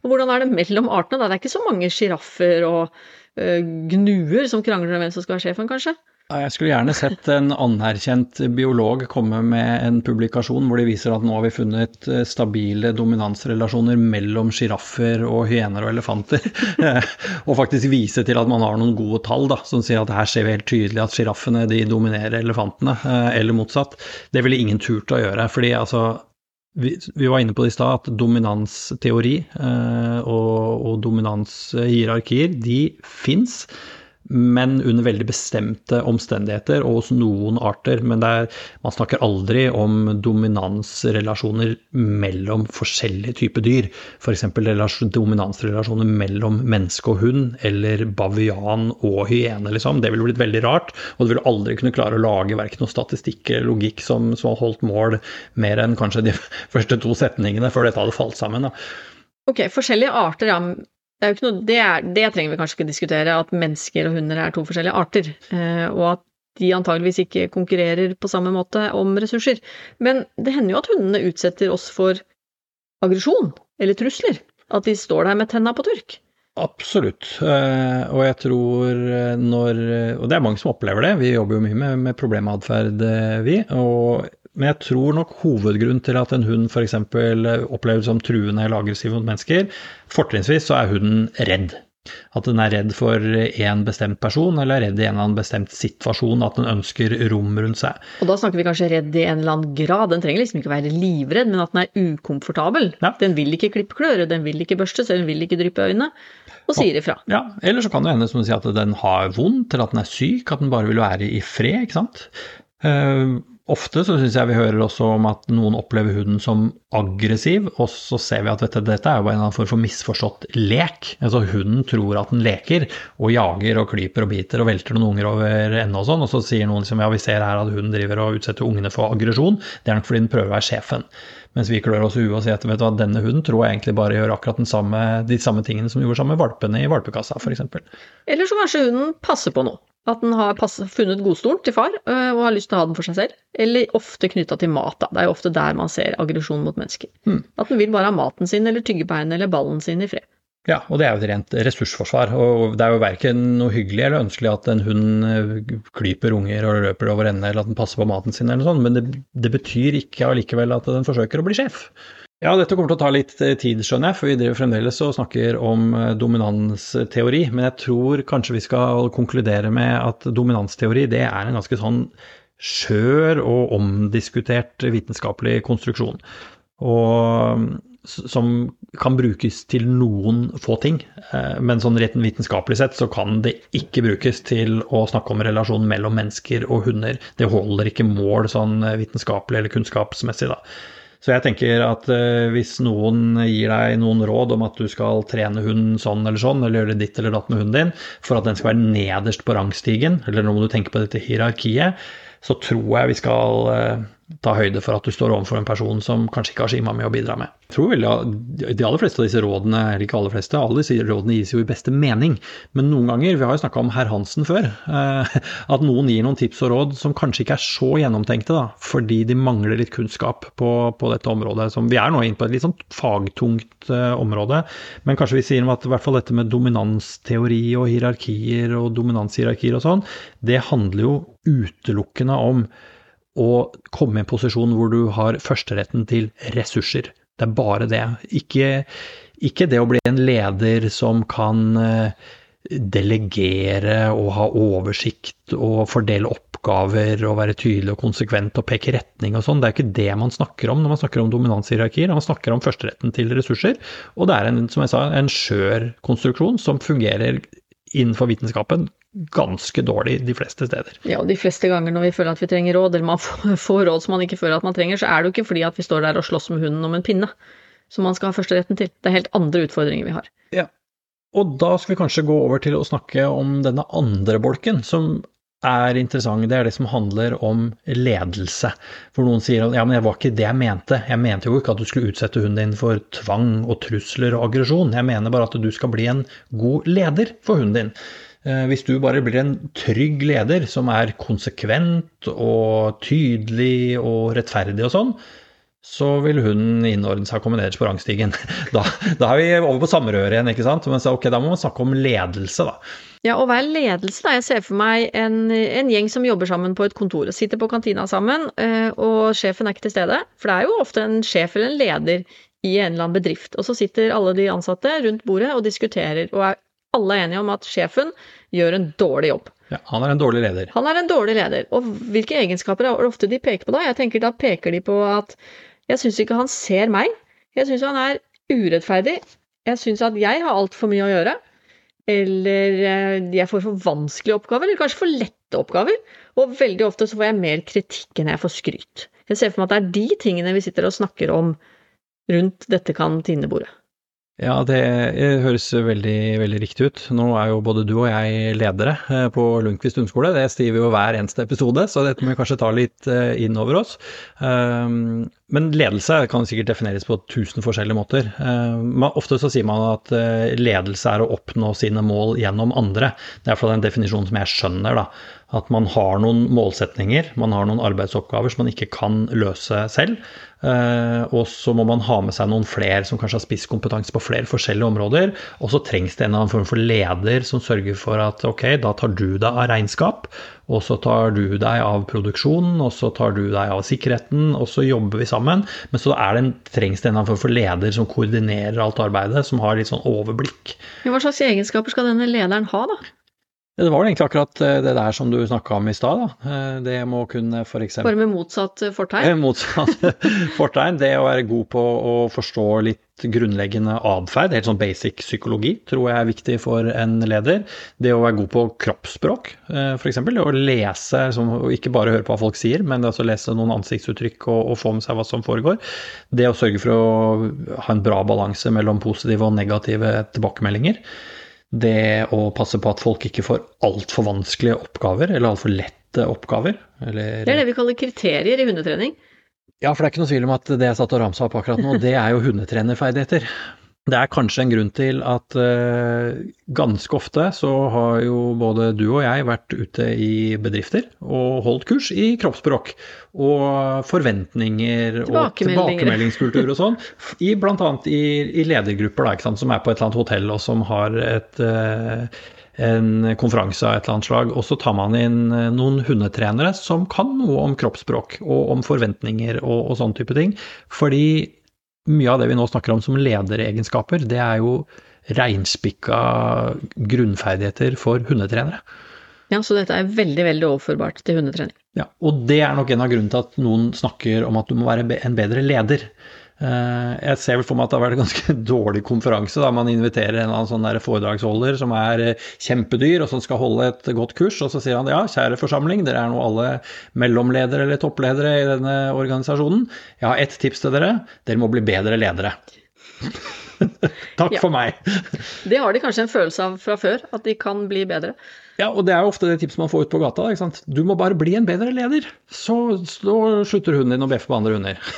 Og hvordan er det mellom artene? da? Det er ikke så mange sjiraffer og uh, gnuer som krangler om hvem som skal være sjefen, kanskje? Jeg skulle gjerne sett en anerkjent biolog komme med en publikasjon hvor de viser at nå har vi funnet eh, stabile dominansrelasjoner mellom sjiraffer og hyener og elefanter. og faktisk vise til at man har noen gode tall da, som sier at her ser vi helt tydelig at sjiraffene dominerer elefantene, eh, eller motsatt. Det ville ingen turt å gjøre. fordi altså vi, var inne på det i stad, at dominansteori eh, og, og dominanshierarkier, de fins men under veldig bestemte omstendigheter og hos noen arter. Men er, man snakker aldri om dominansrelasjoner mellom forskjellige typer dyr. F.eks. dominansrelasjoner mellom menneske og hund, eller bavian og hyene. Liksom. Det ville blitt veldig rart, og du ville aldri kunne klare å lage verken noe statistikk eller logikk som, som har holdt mål mer enn kanskje de første to setningene før dette hadde falt sammen. Da. Ok, forskjellige arter, ja det, er noe, det, er, det, trenger vi kanskje ikke diskutere, at mennesker og hunder er to forskjellige arter. Eh, og at de antageligvis ikke konkurrerer på samme måte om ressurser. Men det hender jo at hundene utsetter oss for aggresjon eller trusler. At de står der med tenna på tørk. Absolutt. Eh, og jeg tror når Og det er mange som opplever det. Vi jobber jo mye med, med problematferd, vi. Og, men jeg tror nok hovedgrunnen til at en hund f.eks. oppleves som truende eller aggressiv mot mennesker, fortrinnsvis så er hunden redd. At den er redd for én bestemt person, eller er redd i en eller annen bestemt situasjon, at den ønsker rom rundt seg. Og da snakker vi kanskje redd i en eller annen grad. Den trenger liksom ikke være livredd, men at den er ukomfortabel. Ja. Den vil ikke klippe kløret, den vil ikke børstes, den vil ikke dryppe øynene, og sier ifra. Ja, eller så kan det hende som du sier at den har vondt, eller at den er syk, at den bare vil være i fred, ikke sant. Ofte så syns jeg vi hører også om at noen opplever hunden som aggressiv, og så ser vi at dette, dette er jo en form for misforstått lek. Altså Hunden tror at den leker, og jager og klyper og biter og velter noen unger over ende og sånn, og så sier noen liksom ja, vi ser her at hunden driver og utsetter ungene for aggresjon. Det er nok fordi den prøver å være sjefen. Mens vi klør oss i huet og sier at vet du hva, denne hunden tror jeg egentlig bare gjør akkurat samme, de samme tingene som gjorde sammen med valpene i valpekassa, f.eks. Eller så kanskje hunden passer på noe. At den har passet, funnet godstolen til far øh, og har lyst til å ha den for seg selv. Eller ofte knytta til mat. Da. Det er jo ofte der man ser aggresjon mot mennesker. Mm. At den vil bare ha maten sin eller tyggebeinet eller ballen sin i fred. Ja, og det er jo et rent ressursforsvar. Og det er jo verken noe hyggelig eller ønskelig at en hund øh, klyper unger og løper over ende, eller at den passer på maten sin eller noe sånt, men det, det betyr ikke allikevel at den forsøker å bli sjef. Ja, dette kommer til å ta litt eh, tid, skjønner jeg, for vi driver fremdeles og snakker om eh, dominansteori. Men jeg tror kanskje vi skal konkludere med at dominansteori det er en ganske sånn skjør og omdiskutert vitenskapelig konstruksjon. Og som kan brukes til noen få ting. Eh, men sånn rett vitenskapelig sett så kan det ikke brukes til å snakke om relasjonen mellom mennesker og hunder. Det holder ikke mål sånn vitenskapelig eller kunnskapsmessig, da. Så jeg tenker at uh, hvis noen gir deg noen råd om at du skal trene hunden sånn eller sånn, eller gjøre ditt eller datt med hunden din, for at den skal være nederst på rangstigen, eller nå må du tenke på dette hierarkiet, så tror jeg vi skal uh, ta høyde for at du står overfor en person som kanskje ikke har så innmari å bidra med. Jeg tror vel De aller fleste av disse rådene, eller ikke aller fleste, alle disse rådene gis jo i beste mening. Men noen ganger, vi har jo snakka om herr Hansen før, eh, at noen gir noen tips og råd som kanskje ikke er så gjennomtenkte, da, fordi de mangler litt kunnskap på, på dette området. Som vi er nå inne på et litt sånn fagtungt eh, område, men kanskje vi sier at i hvert fall dette med dominansteori og hierarkier og dominanshierarkier og sånn, det handler jo utelukkende om å komme i en posisjon hvor du har førsteretten til ressurser. Det er bare det. Ikke, ikke det å bli en leder som kan eh, delegere og ha oversikt og fordele oppgaver og være tydelig og konsekvent og peke retning og sånn. Det er ikke det man snakker om når man snakker om dominanshierarkier. Man snakker om førsteretten til ressurser. Og det er en, som jeg sa, en skjør konstruksjon som fungerer innenfor vitenskapen ganske dårlig de fleste steder. Ja, og de fleste ganger når vi føler at vi trenger råd, eller man får råd som man ikke føler at man trenger, så er det jo ikke fordi at vi står der og slåss med hunden om en pinne som man skal ha førsteretten til. Det er helt andre utfordringer vi har. Ja, og da skal vi kanskje gå over til å snakke om denne andre bolken, som er interessant. Det er det som handler om ledelse. For noen sier at ja, men det var ikke det jeg mente. Jeg mente jo ikke at du skulle utsette hunden din for tvang og trusler og aggresjon. Jeg mener bare at du skal bli en god leder for hunden din. Eh, hvis du bare blir en trygg leder som er konsekvent og tydelig og rettferdig og sånn, så vil hun innordne seg og komme nederst på rangstigen. Da, da, er vi over på samrøret igjen, ikke sant. Men så, okay, da må man snakke om ledelse, da. Ja, og hva er ledelse, da? Jeg ser for meg en, en, gjeng som jobber sammen på et kontor. og Sitter på kantina sammen, eh, og sjefen er ikke til stede. For det er jo ofte en sjef eller en leder i en eller annen bedrift. Og så sitter alle de ansatte rundt bordet og diskuterer, og er alle er enige om at sjefen gjør en dårlig jobb. Ja, Han er en dårlig leder. Han er en dårlig leder. Og hvilke egenskaper er det ofte de peker på da? Jeg tenker Da peker de på at jeg syns ikke han ser meg. Jeg syns han er urettferdig. Jeg syns at jeg har altfor mye å gjøre. Eller eh, jeg får for vanskelige oppgaver, eller kanskje for lette oppgaver. Og veldig ofte så får jeg mer kritikk enn jeg får skryt. Jeg ser for meg at det er de tingene vi sitter og snakker om rundt dette kantinebordet. Ja, det høres veldig, veldig riktig ut. Nå er jo både du og jeg ledere eh, på Lundqvist hundeskole. Det stiver jo hver eneste episode, så dette må vi kanskje ta litt eh, inn over oss. Ehm, men ledelse kan sikkert defineres på tusen forskjellige måter. Ehm, ofte så sier man at eh, ledelse er å oppnå sine mål gjennom andre. Det er iallfall den definisjonen som jeg skjønner, da. At man har noen målsetninger, man har noen arbeidsoppgaver som man ikke kan løse selv. Eh, og så må man ha med seg noen flere som kanskje har spisskompetanse på flere forskjellige områder. Og så trengs det en eller annen form for leder som sørger for at ok, da tar du deg av regnskap, og så tar du deg av produksjonen, og så tar du deg av sikkerheten, og så jobber vi sammen. Men så det en, trengs det en eller annen form for leder som koordinerer alt arbeidet, som har litt sånn overblikk. Hva slags egenskaper skal denne lederen ha, da? Det var egentlig akkurat eh, det der som du snakka om i stad. Eh, det må kunne f.eks. Bare med motsatt fortegn? Motsatt fortegn. Det å være god på å forstå litt grunnleggende atferd, helt sånn basic psykologi, tror jeg er viktig for en leder. Det å være god på kroppsspråk, eh, f.eks. Å lese, ikke bare høre på hva folk sier, men det å lese noen ansiktsuttrykk og, og få med seg hva som foregår. Det å sørge for å ha en bra balanse mellom positive og negative tilbakemeldinger det å passe på at folk ikke får altfor vanskelige oppgaver, eller altfor lette oppgaver. Eller... Det er det vi kaller kriterier i hundetrening. Ja, for det er ikke noe tvil om at det jeg satt og ramsa opp akkurat nå, det er jo hundetrenerferdigheter. Det er kanskje en grunn til at uh, ganske ofte så har jo både du og jeg vært ute i bedrifter og holdt kurs i kroppsspråk og forventninger og tilbakemeldingskultur og sånn, i bl.a. I, i ledergrupper da, som er på et eller annet hotell og som har et uh, en konferanse av et eller annet slag, og så tar man inn eh, noen hundetrenere som kan noe om kroppsspråk og om forventninger og, og sånne type ting. Fordi mye av det vi nå snakker om som lederegenskaper, det er jo reinspikka grunnferdigheter for hundetrenere. Ja, så dette er veldig, veldig overførbart til hundetrening. Ja, og det er nok en av grunnene til at noen snakker om at du må være en bedre leder. Eh, jeg ser vel for meg at det har vært en ganske dårlig konferanse da man inviterer en eller annen sånn foredragsholder som er eh, kjempedyr og som skal holde et godt kurs, og så sier han ja, kjære forsamling, dere er nå alle mellomledere eller toppledere i denne organisasjonen. Jeg har ett tips til dere, dere må bli bedre ledere. Takk ja. for meg. det har de kanskje en følelse av fra før, at de kan bli bedre. Ja, og det er jo ofte det tipset man får ut på gata. ikke sant? Du må bare bli en bedre leder, så, så slutter hunden din å bjeffe på andre hunder.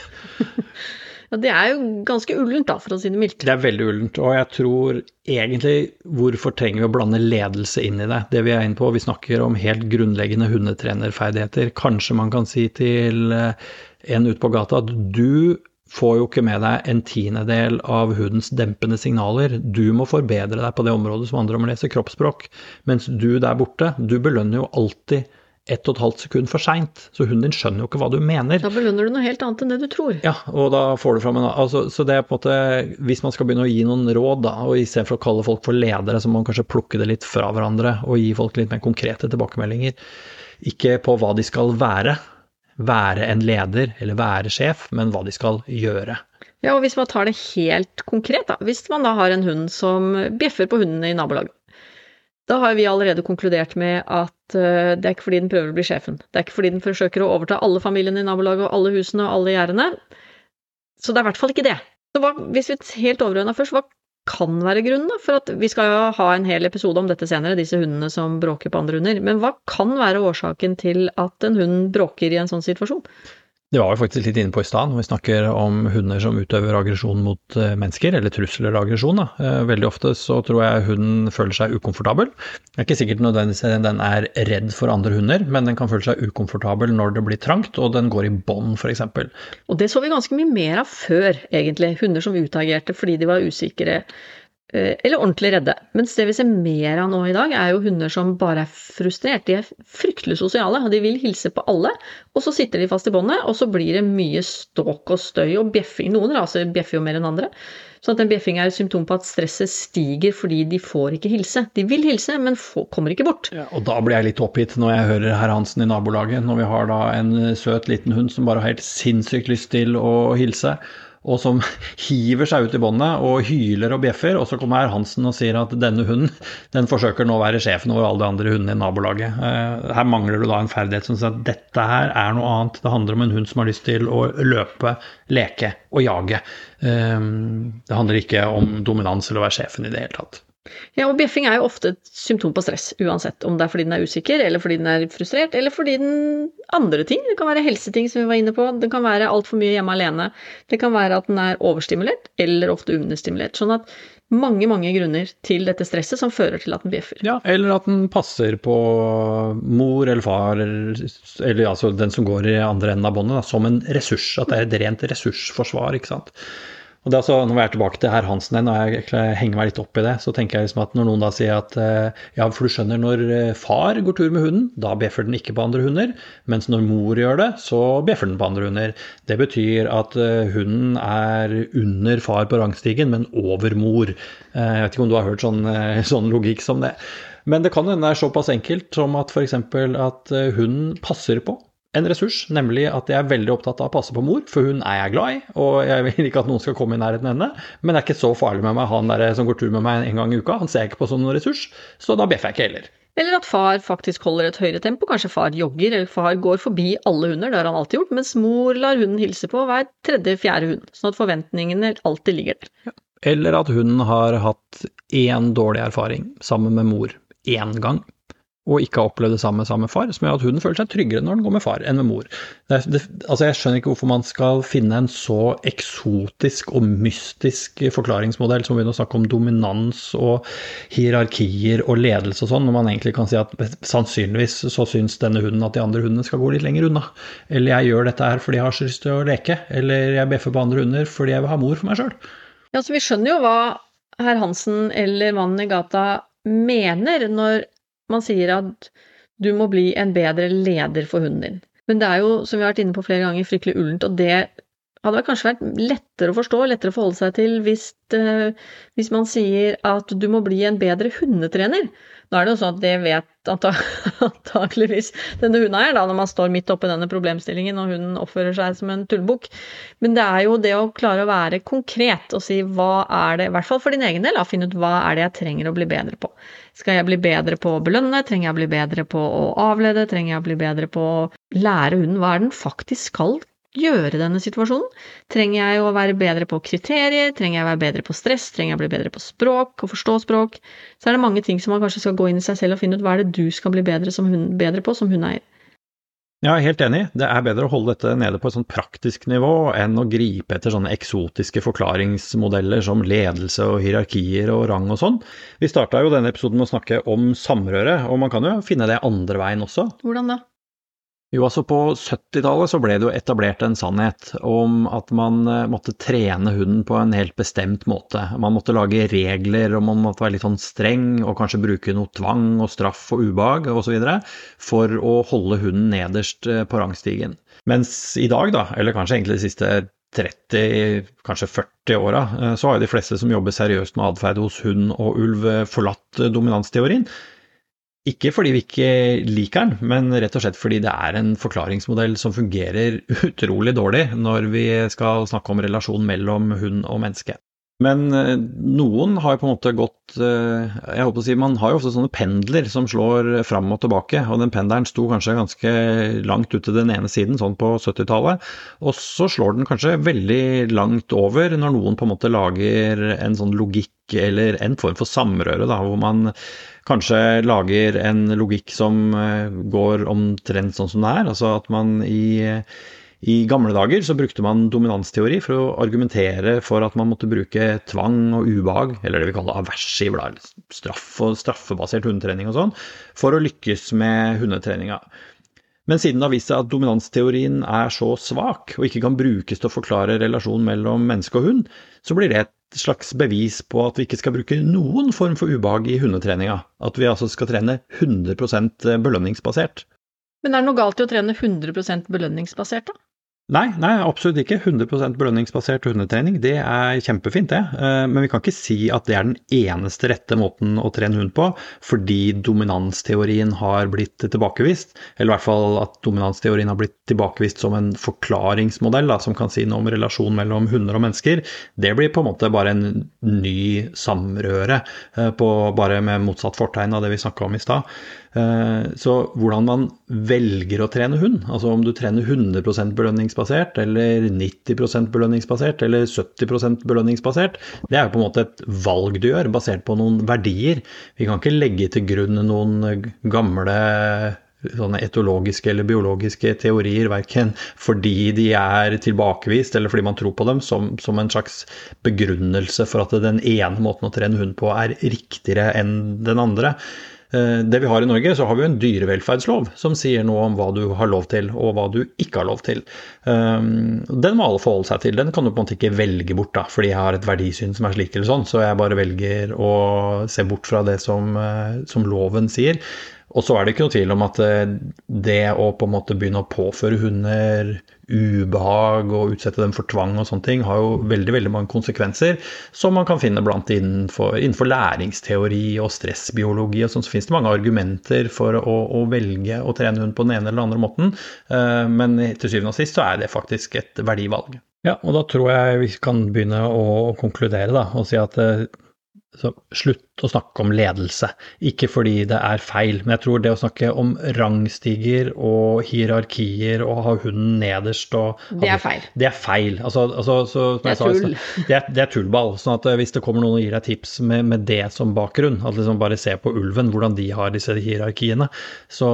Ja, Det er jo ganske ullent, da, for å si det mildt. Det er veldig ullent, og jeg tror egentlig hvorfor trenger vi å blande ledelse inn i det? Det vi er inne på, vi snakker om helt grunnleggende hundetrenerferdigheter. Kanskje man kan si til eh, en ute på gata at du får jo ikke med deg en tiendedel av hundens dempende signaler. Du må forbedre deg på det området som handler om å lese kroppsspråk. Mens du der borte, du belønner jo alltid ett og et halvt sekund for seint, så hunden din skjønner jo ikke hva du mener. Da belønner du noe helt annet enn det du tror. Ja, og da får du fram en altså, Så det er på en måte Hvis man skal begynne å gi noen råd, da, og istedenfor å kalle folk for ledere, så må man kanskje plukke det litt fra hverandre og gi folk litt mer konkrete tilbakemeldinger. Ikke på hva de skal være, være en leder eller være sjef, men hva de skal gjøre. Ja, og hvis man tar det helt konkret, da. Hvis man da har en hund som bjeffer på hundene i nabolaget. Da har vi allerede konkludert med at det er ikke fordi den prøver å bli sjefen. Det er ikke fordi den forsøker å overta alle familiene i nabolaget og alle husene og alle gjerdene. Så det er i hvert fall ikke det. Så hva, hvis vi helt overordna først, hva kan være grunnen? da? For at Vi skal jo ha en hel episode om dette senere, disse hundene som bråker på andre hunder. Men hva kan være årsaken til at en hund bråker i en sånn situasjon? Det var vi faktisk litt inne på i stad, når vi snakker om hunder som utøver aggresjon mot eh, mennesker, eller trusler og aggresjon. Eh, veldig ofte så tror jeg hunden føler seg ukomfortabel. Det er ikke sikkert nødvendigvis den er redd for andre hunder, men den kan føle seg ukomfortabel når det blir trangt, og den går i bånd f.eks. Og det så vi ganske mye mer av før, egentlig. Hunder som utagerte fordi de var usikre eller ordentlig redde. Mens det vi ser mer av nå i dag, er jo hunder som bare er frustrert. De er fryktelig sosiale, og de vil hilse på alle. Og så sitter de fast i båndet, og så blir det mye ståk og støy og bjeffing. Noen raser bjeffer jo mer enn andre. Så at en bjeffing er et symptom på at stresset stiger fordi de får ikke hilse. De vil hilse, men får, kommer ikke bort. Ja, og da blir jeg litt oppgitt når jeg hører herr Hansen i nabolaget, når vi har da en søt liten hund som bare har helt sinnssykt lyst til å hilse og som hiver seg ut i båndet og hyler og bjeffer. Og så kommer herr Hansen og sier at denne hunden den forsøker nå å være sjefen over alle de andre hundene i nabolaget. Eh, her mangler du da en ferdighet som sier at dette her er noe annet. Det handler om en hund som har lyst til å løpe, leke og jage. Eh, det handler ikke om dominans eller å være sjefen i det hele tatt. Ja, og bjeffing er jo ofte et symptom på stress, uansett om det er fordi den er usikker, eller fordi den er frustrert, eller fordi den andre ting. Det kan være helseting, som vi var inne på. Det kan være altfor mye hjemme alene. Det kan være at den er overstimulert, eller ofte understimulert. Sånn at mange, mange grunner til dette stresset som fører til at den bjeffer. Ja, eller at den passer på mor eller far, eller altså den som går i andre enden av båndet, som en ressurs. At det er et rent ressursforsvar, ikke sant. Og det er altså, Når vi er tilbake til herr Hansen igjen, og jeg henger meg litt opp i det, så tenker jeg liksom at når noen da sier at eh, ja, for du skjønner, når eh, far går tur med hunden, da bjeffer den ikke på andre hunder. Mens når mor gjør det, så bjeffer den på andre hunder. Det betyr at uh, hunden er under far på rangstigen, men over mor. Jeg vet ikke om du har hørt sånn, sånn logikk som det. Men det kan hende det er såpass enkelt som at f.eks. at hunden passer på en ressurs, nemlig at jeg er veldig opptatt av å passe på mor, for hun er jeg glad i, og jeg vil ikke at noen skal komme i nærheten av henne. Men det er ikke så farlig med meg, han der som går tur med meg en gang i uka, han ser jeg ikke på som noen ressurs, så da bjeffer jeg ikke heller. Eller at far faktisk holder et høyere tempo, kanskje far jogger, eller far går forbi alle hunder, det har han alltid gjort, mens mor lar hunden hilse på hver tredje-fjerde hund, sånn at forventningene alltid ligger der. Ja. Eller at hunden har hatt én dårlig erfaring sammen med mor én gang og ikke har opplevd det samme sammen med far, som gjør at hunden føler seg tryggere når den går med far enn med mor. Det, det, altså Jeg skjønner ikke hvorfor man skal finne en så eksotisk og mystisk forklaringsmodell som begynner å snakke om dominans og hierarkier og ledelse og sånn, når man egentlig kan si at sannsynligvis så syns denne hunden at de andre hundene skal gå litt lenger unna. Eller jeg gjør dette her fordi jeg har så lyst til å leke, eller jeg bjeffer på andre hunder fordi jeg vil ha mor for meg sjøl. Ja, så vi skjønner jo hva herr Hansen eller mannen i gata mener når man sier at du må bli en bedre leder for hunden din. Men det er jo, som vi har vært inne på flere ganger, fryktelig ullent, og det hadde kanskje vært lettere å forstå, lettere å forholde seg til, hvis, uh, hvis man sier at du må bli en bedre hundetrener. Nå er det jo sånn at det vet antakeligvis denne hundeeieren, når man står midt oppi denne problemstillingen og hunden oppfører seg som en tullebukk. Men det er jo det å klare å være konkret og si hva er det, i hvert fall for din egen del, finne ut hva er det jeg trenger å bli bedre på. Skal jeg bli bedre på å belønne, trenger jeg å bli bedre på å avlede, trenger jeg å bli bedre på å lære hunden hva er den faktisk skal gjøre denne situasjonen? Trenger jeg å være bedre på kriterier? Trenger jeg å være bedre på stress? Trenger jeg å bli bedre på språk og forstå språk? Så er det mange ting som man kanskje skal gå inn i seg selv og finne ut hva er det du skal bli bedre, hun, bedre på som hundeeier. Ja, helt enig. Det er bedre å holde dette nede på et sånn praktisk nivå enn å gripe etter sånne eksotiske forklaringsmodeller som ledelse og hierarkier og rang og sånn. Vi starta jo denne episoden med å snakke om samrøre, og man kan jo finne det andre veien også. Hvordan da? Jo, altså På 70-tallet så ble det jo etablert en sannhet om at man eh, måtte trene hunden på en helt bestemt måte. Man måtte lage regler, og man måtte være litt sånn streng og kanskje bruke noe tvang og straff og ubehag osv. for å holde hunden nederst eh, på rangstigen. Mens i dag, da, eller kanskje egentlig de siste 30, kanskje 40 åra, eh, så har jo de fleste som jobber seriøst med atferd hos hund og ulv, forlatt dominansteorien. Ikke fordi vi ikke liker den, men rett og slett fordi det er en forklaringsmodell som fungerer utrolig dårlig når vi skal snakke om relasjonen mellom hund og menneske. Men eh, noen har på en måte gått eh, Jeg håper å si man har jo ofte sånne pendler som slår fram og tilbake, og den pendelen sto kanskje ganske langt ut til den ene siden, sånn på 70-tallet. Og så slår den kanskje veldig langt over når noen på en måte lager en sånn logikk eller en form for samrøre, da, hvor man kanskje lager en logikk som eh, går omtrent sånn som det er. Altså at man i, i gamle dager så brukte man dominansteori for å argumentere for at man måtte bruke tvang og ubehag, eller det vi kaller aversiv, straff og straffebasert hundetrening og sånn, for å lykkes med hundetreninga. Men siden det har vist seg at dominansteorien er så svak, og ikke kan brukes til å forklare relasjonen mellom menneske og hund, så blir det et slags bevis på at vi ikke skal bruke noen form for ubehag i hundetreninga. At vi altså skal trene 100 belønningsbasert. Men er det noe galt i å trene 100 belønningsbasert, da? Nei, nei, absolutt ikke. 100% belønningsbasert hundetrening, det er kjempefint, det. Eh, men vi kan ikke si at det er den eneste rette måten å trene hund på, fordi dominansteorien har blitt tilbakevist. Eller i hvert fall at dominansteorien har blitt tilbakevist som en forklaringsmodell da, som kan si noe om relasjon mellom hunder og mennesker. Det blir på en måte bare en ny samrøre, eh, på, bare med motsatt fortegn av det vi snakka om i stad. Eh, så hvordan man velger å trene hund, altså om du trener 100% belønningsbasert eller 90% belønningsbasert eller 70% belønningsbasert, det er jo på en måte et valg du gjør basert på noen verdier. Vi kan ikke legge til grunn noen gamle sånne etologiske eller biologiske teorier, verken fordi de er tilbakevist eller fordi man tror på dem, som, som en slags begrunnelse for at den ene måten å trene hund på er riktigere enn den andre. Eh, det vi har i Norge, så har vi en dyrevelferdslov som sier noe om hva du har lov til, og hva du ikke har lov til. Eh, den må alle forholde seg til. Den kan du på en måte ikke velge bort, da, fordi jeg har et verdisyn som er slik eller sånn, så jeg bare velger å se bort fra det som, eh, som loven sier. Og så er det ikke noe tvil om at det å på en måte begynne å påføre hunder ubehag og utsette dem for tvang og sånne ting, har jo veldig veldig mange konsekvenser som man kan finne blant innenfor, innenfor læringsteori og stressbiologi og sånn, så finnes det mange argumenter for å, å, velge å trene hund på den ene eller andre måten, eh, men til syvende og sist så er det faktisk et verdivalg. Ja, og da tror jeg vi kan begynne å konkludere da, og si at eh, så slutt å snakke om ledelse. Ikke fordi det er feil, men jeg tror det å snakke om rangstiger og hierarkier og ha hunden nederst og Det er feil. Det er feil. Altså, altså, så, det, er sa, det, er, det er tullball. sånn at eh, hvis det kommer noen og gir deg tips med, med det som bakgrunn, at liksom bare se på ulven, hvordan de har disse hierarkiene, så,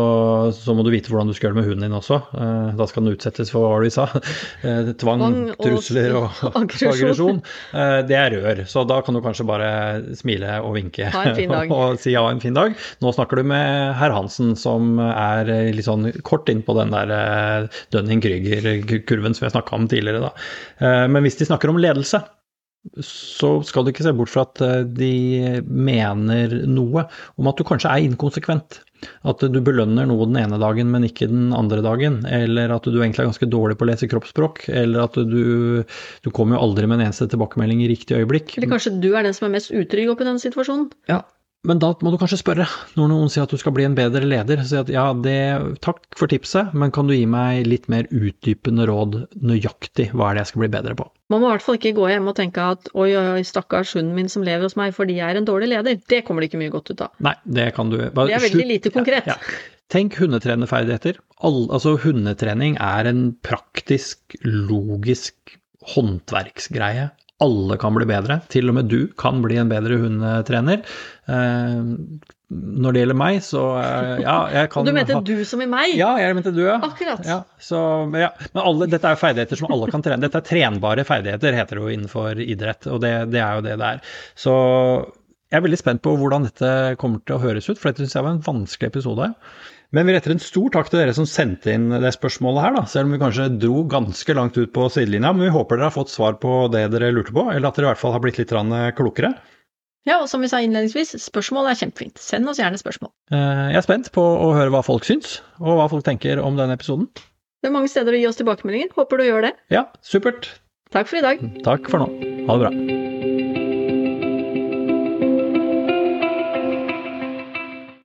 så, må du vite hvordan du skal gjøre det med hunden din også. Eh, da skal den utsettes for hva vi sa. Eh, tvang, trusler og, og aggresjon. Det er rør. Så da kan du kanskje bare smile og vinke og si ja, en fin dag. Nå snakker du med herr Hansen, som er litt sånn kort inn på den der eh, Dunning-Krüger-kurven som jeg snakka om tidligere. Da. Eh, men hvis de snakker om ledelse, så skal du ikke se bort fra at eh, de mener noe om at du kanskje er inkonsekvent. At du belønner noe den ene dagen, men ikke den andre dagen. Eller at du egentlig er ganske dårlig på å lese kroppsspråk. Eller at du, du kommer jo aldri med en eneste tilbakemelding i riktig øyeblikk. Eller kanskje du er den som er mest utrygg oppi den situasjonen? Ja, men da må du kanskje spørre, når noen sier at du skal bli en bedre leder. Si at ja, det, takk for tipset, men kan du gi meg litt mer utdypende råd nøyaktig hva er det jeg skal bli bedre på? Man må i hvert fall ikke gå hjem og tenke at oi, oi, stakkars hunden min som lever hos meg fordi jeg er en dårlig leder. Det kommer det ikke mye godt ut av. Nei, det kan du bare, Det er veldig lite konkret. Ja, ja. Tenk hundetrenerferdigheter. All, altså hundetrening er en praktisk, logisk håndverksgreie alle kan bli bedre. Til og med du kan bli en bedre hundetrener. Eh, når det gjelder meg, så eh, ja, jeg kan Du mente ha... du som i meg? Ja, jeg mente du, ja. Akkurat. Ja, så, ja. Men alle, dette er jo ferdigheter som alle kan trene. Dette er trenbare ferdigheter, heter det jo innenfor idrett, og det, det er jo det det er. Så jeg er veldig spent på hvordan dette kommer til å høres ut, for dette syns jeg var en vanskelig episode. Men vi retter en stor takk til dere som sendte inn det spørsmålet her, da. Selv om vi kanskje dro ganske langt ut på sidelinja. Men vi håper dere har fått svar på det dere lurte på, eller at dere i hvert fall har blitt litt klokere. Ja, og som vi sa innledningsvis, spørsmål er kjempefint. Send oss gjerne spørsmål. Eh, jeg er spent på å høre hva folk syns, og hva folk tenker om denne episoden. Det er mange steder å gi oss tilbakemeldinger. Håper du gjør det. Ja, supert. Takk for i dag. Takk for nå. Ha det bra.